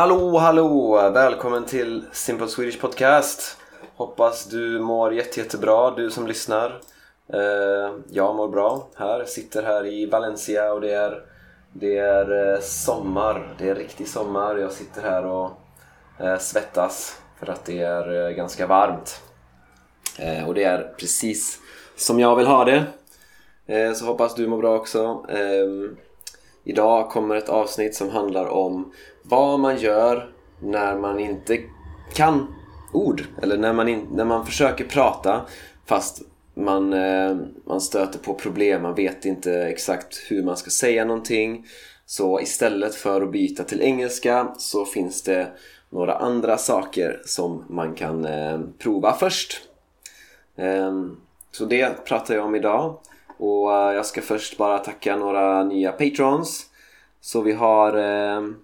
Hallå, hallå! Välkommen till Simple Swedish Podcast. Hoppas du mår jätte, jättebra, du som lyssnar. Eh, jag mår bra här, sitter här i Valencia och det är, det är eh, sommar. Det är riktig sommar. Jag sitter här och eh, svettas för att det är ganska varmt. Och det är precis som jag vill ha det. Så hoppas du mår bra också. Ehm, Idag kommer ett avsnitt som handlar om vad man gör när man inte kan ord. Eller när man, in, när man försöker prata fast man, eh, man stöter på problem, man vet inte exakt hur man ska säga någonting. Så istället för att byta till engelska så finns det några andra saker som man kan eh, prova först. Eh, så det pratar jag om idag. Och eh, jag ska först bara tacka några nya patrons. Så vi har ehm,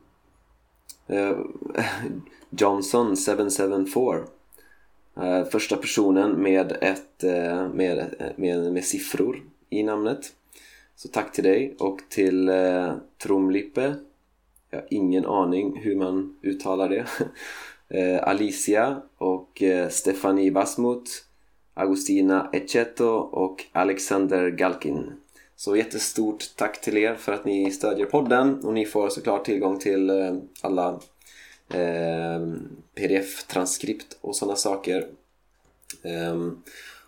eh, eh, Johnson 774 Eh, första personen med, ett, eh, med, eh, med, med siffror i namnet. Så tack till dig och till eh, Tromlippe. Jag har ingen aning hur man uttalar det. eh, Alicia och eh, Stefanie Basmut, Agostina Echetto och Alexander Galkin. Så jättestort tack till er för att ni stödjer podden och ni får såklart tillgång till eh, alla eh, pdf-transkript och sådana saker. Eh,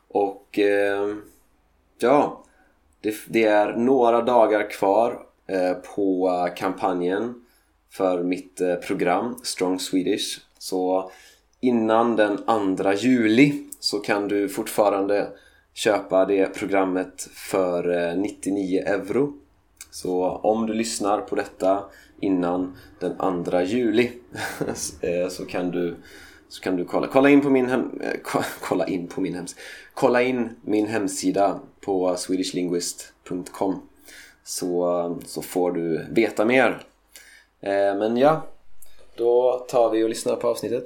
och eh, ja, det, det, är några dagar kvar eh, på kampanjen för mitt eh, program Strong Swedish. Så innan den 2 juli så kan du fortfarande köpa det programmet för eh, 99 euro. Så om du lyssnar på detta innan den 2 juli eh, så kan du så kan du kolla, kolla in på min hem, eh, kolla in på min hemsida kolla in min hemsida på swedishlinguist.com så, så får du veta mer. Men ja då tar vi och lyssnar på avsnittet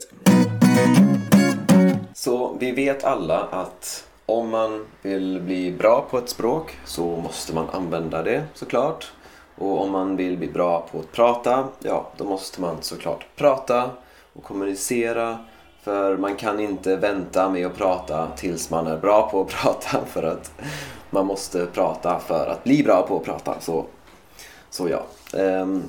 så vi vet alla att om man vill bli bra på ett språk så måste man använda det såklart och om man vill bli bra på att prata, ja då måste man såklart prata och kommunicera för man kan inte vänta med att prata tills man är bra på att prata för att man måste prata för att bli bra på att prata. Så, så ja. Um,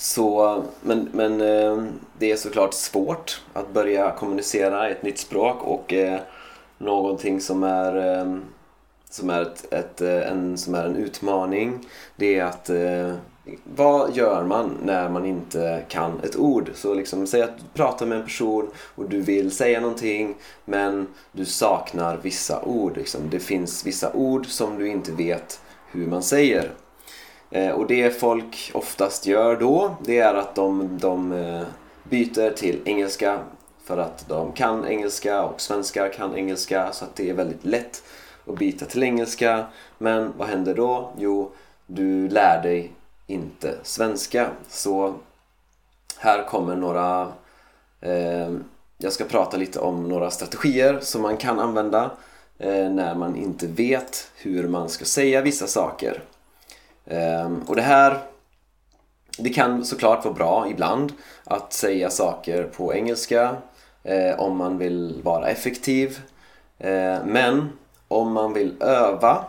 så, men men eh, det är såklart svårt att börja kommunicera ett nytt språk och eh, någonting som är eh, som är, ett, ett, en, som är en utmaning det är att vad gör man när man inte kan ett ord? Så liksom, säg att du pratar med en person och du vill säga någonting men du saknar vissa ord. Liksom. Det finns vissa ord som du inte vet hur man säger. Eh, och det folk oftast gör då det är att de, de eh, byter till engelska för att de kan engelska och svenskar kan engelska så att det är väldigt lätt att byta till engelska. Men vad händer då? Jo, du lär dig inte svenska. Så här kommer några... Eh, jag ska prata lite om några strategier som man kan använda eh, när man inte vet hur man ska säga vissa saker. Ehm, och det här det kan såklart vara bra ibland att säga saker på engelska eh, om man vill vara effektiv. Ehm, men om man vill öva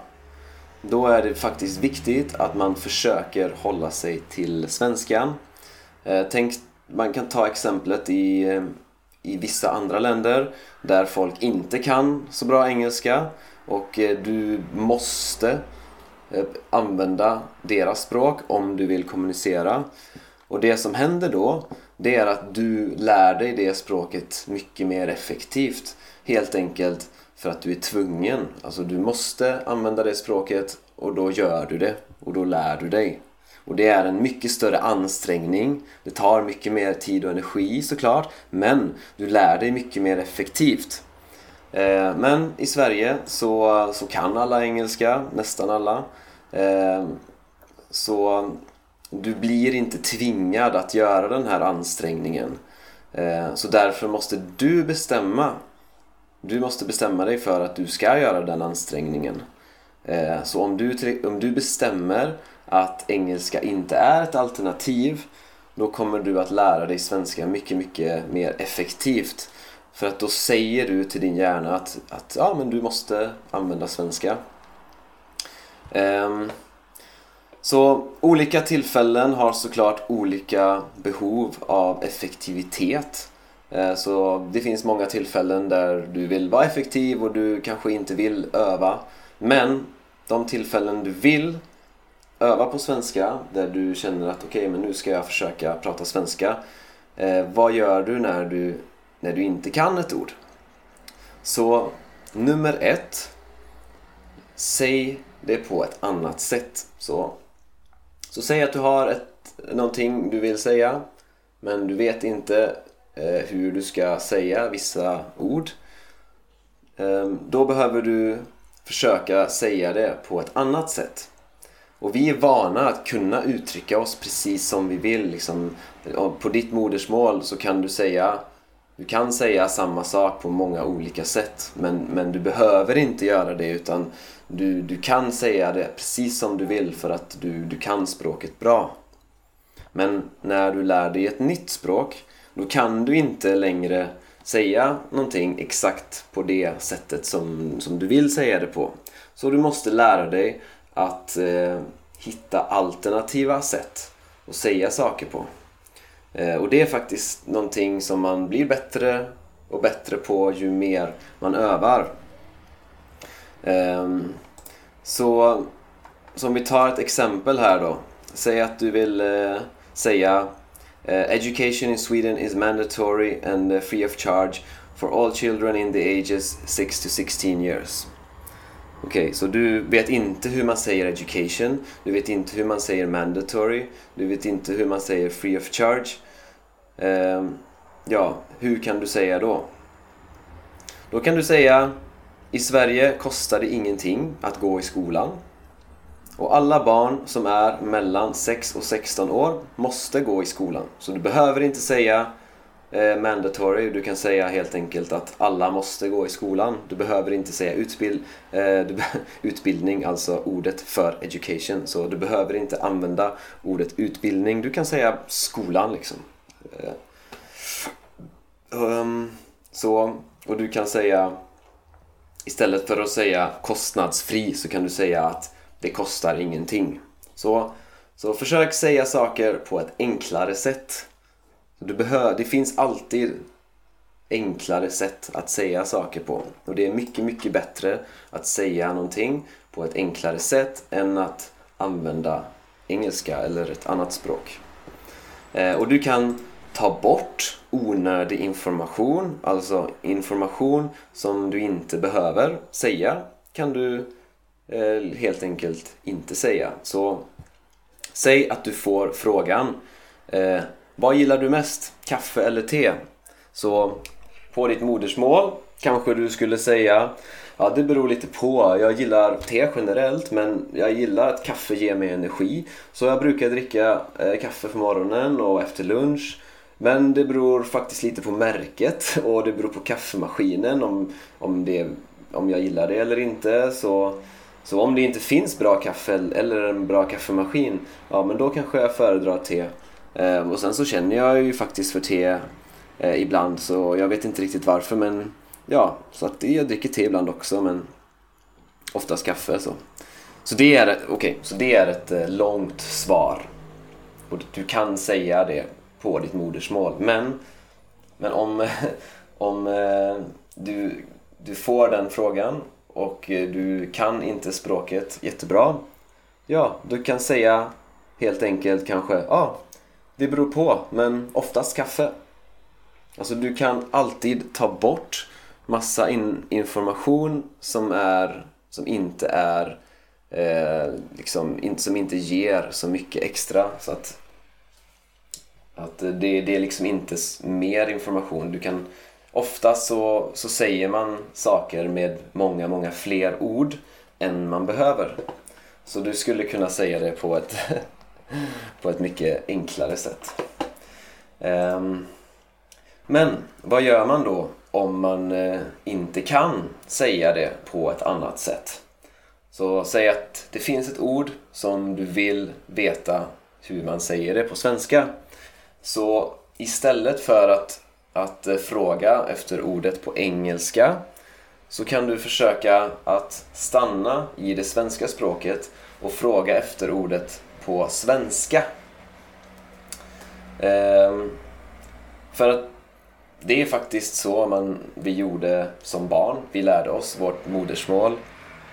då är det faktiskt viktigt att man försöker hålla sig till svenskan. Eh, tänk, man kan ta exemplet i, eh, i vissa andra länder där folk inte kan så bra engelska och du måste Eh, använda deras språk om du vill kommunicera. Och det som händer då det är att du lär dig det språket mycket mer effektivt. Helt enkelt för att du är tvungen. Alltså du måste använda det språket och då gör du det och då lär du dig. Och det är en mycket större ansträngning. Det tar mycket mer tid och energi såklart. Men du lär dig mycket mer effektivt. Eh, men i Sverige så, så kan alla engelska, nästan alla. Eh, så du blir inte tvingad att göra den här ansträngningen. Eh, så därför måste du bestämma du måste bestämma dig för att du ska göra den ansträngningen. Eh, så om du, om du bestämmer att engelska inte är ett alternativ då kommer du att lära dig svenska mycket, mycket mer effektivt. För att då säger du till din hjärna att, att ja, men du måste använda svenska. Um, så olika tillfällen har såklart olika behov av effektivitet. Ehm, så det finns många tillfällen där du vill vara effektiv och du kanske inte vill öva. Men de tillfällen du vill öva på svenska, där du känner att okej, okay, men nu ska jag försöka prata svenska. Ehm, vad gör du när, du när du inte kan ett ord? Så nummer ett, säg det på ett annat sätt. Så, så säg att du har ett, någonting du vill säga, men du vet inte eh, hur du ska säga vissa ord. Eh, då behöver du försöka säga det på ett annat sätt. Och vi är vana att kunna uttrycka oss precis som vi vill. Liksom, på ditt modersmål så kan du säga du kan säga samma sak på många olika sätt men, men du behöver inte göra det utan du, du kan säga det precis som du vill för att du, du kan språket bra. Men när du lär dig ett nytt språk då kan du inte längre säga någonting exakt på det sättet som, som du vill säga det på. Så du måste lära dig att eh, hitta alternativa sätt att säga saker på. Eh, och det är faktiskt någonting som man blir bättre och bättre på ju mer man övar. Ehm, så, så om vi tar ett exempel här då. Säg att du vill eh, säga eh, Education in Sweden is mandatory and free of charge for all children in the ages 6 to 16 years. Okej, okay, så du vet inte hur man säger education, du vet inte hur man säger mandatory, du vet inte hur man säger free of charge. Um, ja, hur kan du säga då? Då kan du säga i Sverige kostar det ingenting att gå i skolan. Och alla barn som är mellan 6 och 16 år måste gå i skolan. Så du behöver inte säga eh, mandatory. Du kan säga helt enkelt att alla måste gå i skolan. Du behöver inte säga utbild, eh, utbildning, alltså ordet för education. Så du behöver inte använda ordet utbildning. Du kan säga skolan liksom. Eh, um, så, och du kan säga istället för att säga kostnadsfri så kan du säga att det kostar ingenting. Så, så försök säga saker på ett enklare sätt. Du behöver, det finns alltid enklare sätt att säga saker på. Och det är mycket, mycket bättre att säga någonting på ett enklare sätt än att använda engelska eller ett annat språk. Eh, och du kan ta bort onödig information, alltså information som du inte behöver säga kan du eh, helt enkelt inte säga. Så säg att du får frågan eh, vad gillar du mest? Kaffe eller te? Så på ditt modersmål kanske du skulle säga Ja, det beror lite på. Jag gillar te generellt men jag gillar att kaffe ger mig energi. Så jag brukar dricka eh, kaffe på morgonen och efter lunch. Men det beror faktiskt lite på märket och det beror på kaffemaskinen om, om, det, om jag gillar det eller inte. Så, så om det inte finns bra kaffe eller en bra kaffemaskin, ja men då kanske jag föredrar te. Eh, och sen så känner jag ju faktiskt för te eh, ibland så jag vet inte riktigt varför men ja, så att jag dricker te ibland också men oftast kaffe så. Så det är, okay, så det är ett eh, långt svar. Och du kan säga det på ditt modersmål. Men, men om, om eh, du, du får den frågan och eh, du kan inte språket jättebra. Ja, du kan säga helt enkelt kanske ah, det beror på, men oftast kaffe. Alltså du kan alltid ta bort massa in information som, är, som inte är eh, liksom, in, som inte ger så mycket extra. Så att att det, det är liksom inte mer information. Du kan, ofta så, så säger man saker med många, många fler ord än man behöver. Så du skulle kunna säga det på ett, på ett mycket enklare sätt. Ehm, men vad gör man då om man eh, inte kan säga det på ett annat sätt? Så säg att det finns ett ord som du vill veta hur man säger det på svenska. Så istället för att, att eh, fråga efter ordet på engelska så kan du försöka att stanna i det svenska språket och fråga efter ordet på svenska. Ehm, för att det är faktiskt så man, vi gjorde som barn. Vi lärde oss vårt modersmål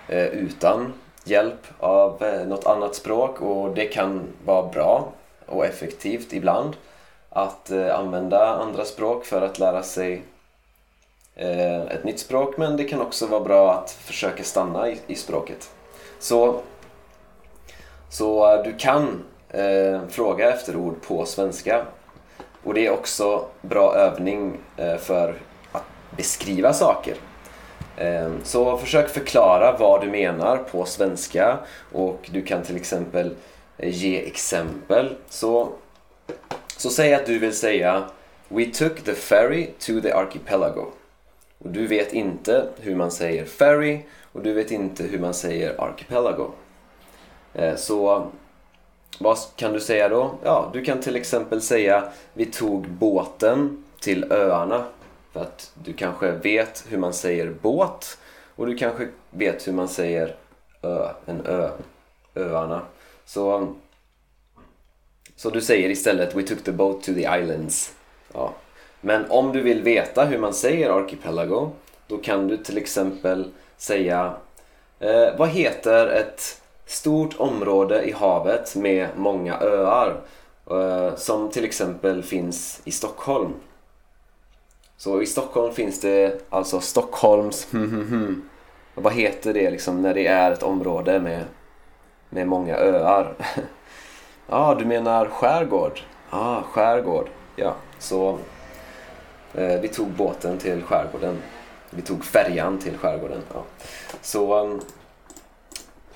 eh, utan hjälp av eh, något annat språk och det kan vara bra och effektivt ibland att eh, använda andra språk för att lära sig eh, ett nytt språk men det kan också vara bra att försöka stanna i, i språket. Så, så du kan eh, fråga efter ord på svenska och det är också bra övning eh, för att beskriva saker. Eh, så försök förklara vad du menar på svenska och du kan till exempel eh, ge exempel. Så, så säg att du vill säga We took the ferry to the archipelago. Och du vet inte hur man säger ferry och du vet inte hur man säger archipelago. Eh, så vad kan du säga då? Ja, du kan till exempel säga Vi tog båten till öarna. För att du kanske vet hur man säger båt och du kanske vet hur man säger ö, en ö, öarna. Så, så du säger istället We took the boat to the islands. Ja. Men om du vill veta hur man säger archipelago då kan du till exempel säga eh, Vad heter ett stort område i havet med många öar eh, som till exempel finns i Stockholm? Så i Stockholm finns det alltså Stockholms. Vad heter det liksom när det är ett område med, med många öar? Ja, ah, du menar skärgård? Ja, ah, skärgård. Ja, så eh, vi tog båten till skärgården. Vi tog färjan till skärgården. Ja. Så, mm,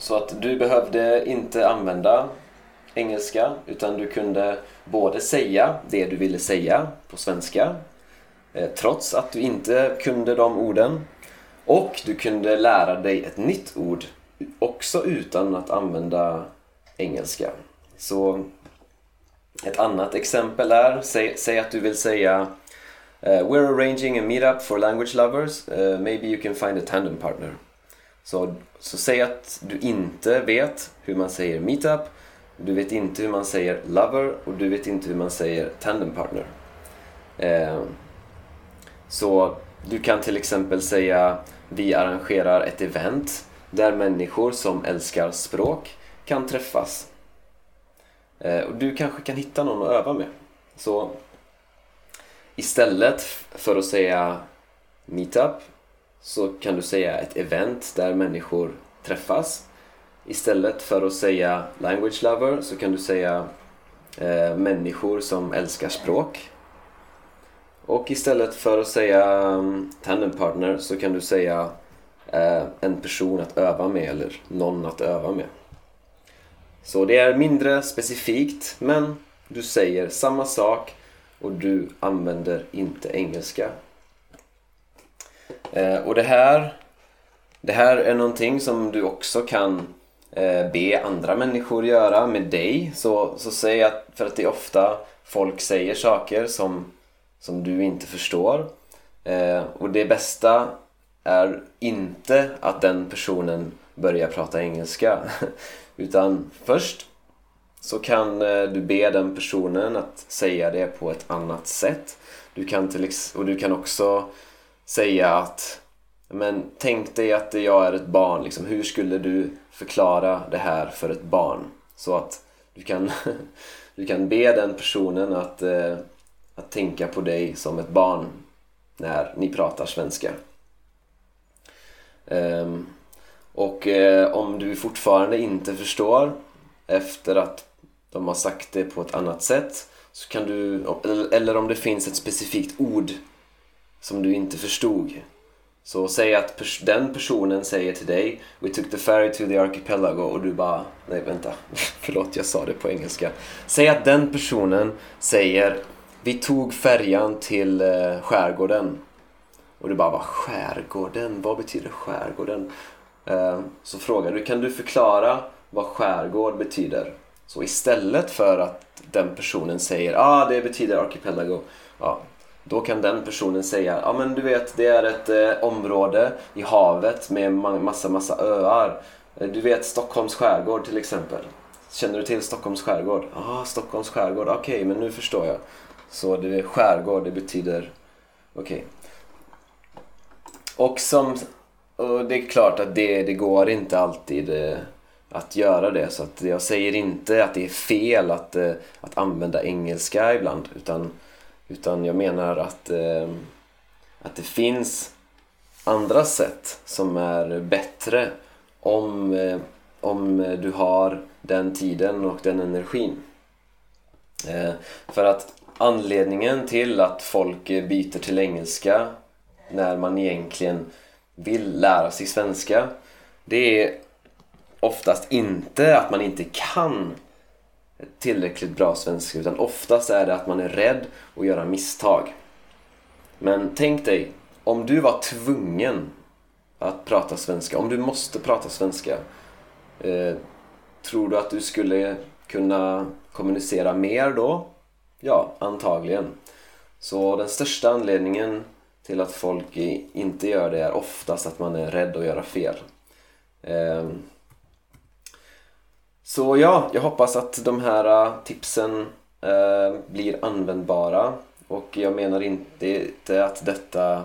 så att du behövde inte använda engelska utan du kunde både säga det du ville säga på svenska eh, trots att du inte kunde de orden. Och du kunde lära dig ett nytt ord också utan att använda engelska. Så ett annat exempel är, säg, säg att du vill säga uh, We're arranging a meetup for language lovers. Uh, maybe you can find a tandem partner. Så, så säg att du inte vet hur man säger meetup, du vet inte hur man säger lover och du vet inte hur man säger tandem partner. Eh, så du kan till exempel säga vi arrangerar ett event där människor som älskar språk kan träffas. Eh, och du kanske kan hitta någon att öva med. Så istället för att säga meetup så kan du säga ett event där människor träffas. Istället för att säga language lover så kan du säga eh, människor som älskar språk. Och istället för att säga um, tandem partner så kan du säga eh, en person att öva med eller någon att öva med. Så det är mindre specifikt men du säger samma sak och du använder inte engelska. Eh, och det här, det här är någonting som du också kan eh, be andra människor göra med dig. Så, så säg att, för att det är ofta folk säger saker som som du inte förstår. Eh, och det bästa är inte att den personen börjar prata engelska. Utan först så kan eh, du be den personen att säga det på ett annat sätt. Du kan till och du kan också säga att men tänk dig att jag är ett barn, liksom. hur skulle du förklara det här för ett barn? Så att du kan, du kan be den personen att eh, att tänka på dig som ett barn när ni pratar svenska. Ehm, och eh, om du fortfarande inte förstår efter att de har sagt det på ett annat sätt så kan du, eller om det finns ett specifikt ord som du inte förstod. Så säg att pers den personen säger till dig We took the ferry to the archipelago och du bara Nej vänta, förlåt jag sa det på engelska. Säg att den personen säger vi tog färjan till eh, skärgården. Och du bara, vad skärgården? Vad betyder skärgården? Eh, så frågar du, kan du förklara vad skärgård betyder? Så istället för att den personen säger ah det betyder archipelago, ja, då kan den personen säga ja ah, men du vet det är ett eh, område i havet med massa massa öar. Eh, du vet Stockholms skärgård till exempel. Känner du till Stockholms skärgård? Ja, ah, Stockholms skärgård, okej okay, men nu förstår jag. Så det är skärgård, det betyder okej. Okay. Och som och det är klart att det, det går inte alltid eh, att göra det. Så att jag säger inte att det är fel att, eh, att använda engelska ibland. Utan, utan jag menar att, eh, att det finns andra sätt som är bättre om, eh, om du har den tiden och den energin. Eh, för att anledningen till att folk byter till engelska när man egentligen vill lära sig svenska det är oftast inte att man inte kan tillräckligt bra svenska utan oftast är det att man är rädd att göra misstag. Men tänk dig, om du var tvungen att prata svenska, om du måste prata svenska eh, Tror du att du skulle kunna kommunicera mer då? Ja, antagligen. Så den största anledningen till att folk inte gör det är oftast att man är rädd att göra fel. Eh, så ja, jag hoppas att de här äh, tipsen eh, blir användbara och jag menar inte att detta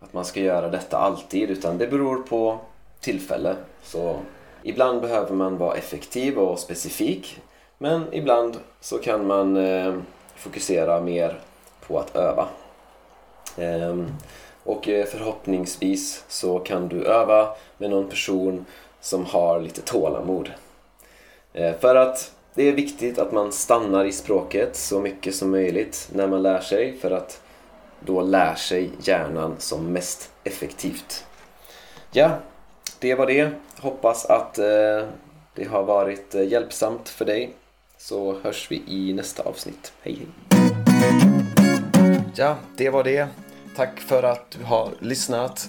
att man ska göra detta alltid utan det beror på tillfälle. Så ibland behöver man vara effektiv och specifik men ibland så kan man eh, fokusera mer på att öva. Eh, och förhoppningsvis så kan du öva med någon person som har lite tålamod. Eh, för att det är viktigt att man stannar i språket så mycket som möjligt när man lär sig för att då lär sig hjärnan som mest effektivt. Ja, det var det. Hoppas att eh, det har varit eh, hjälpsamt för dig. Så hörs vi i nästa avsnitt. Hej hej! Ja, det var det. Tack för att du har lyssnat.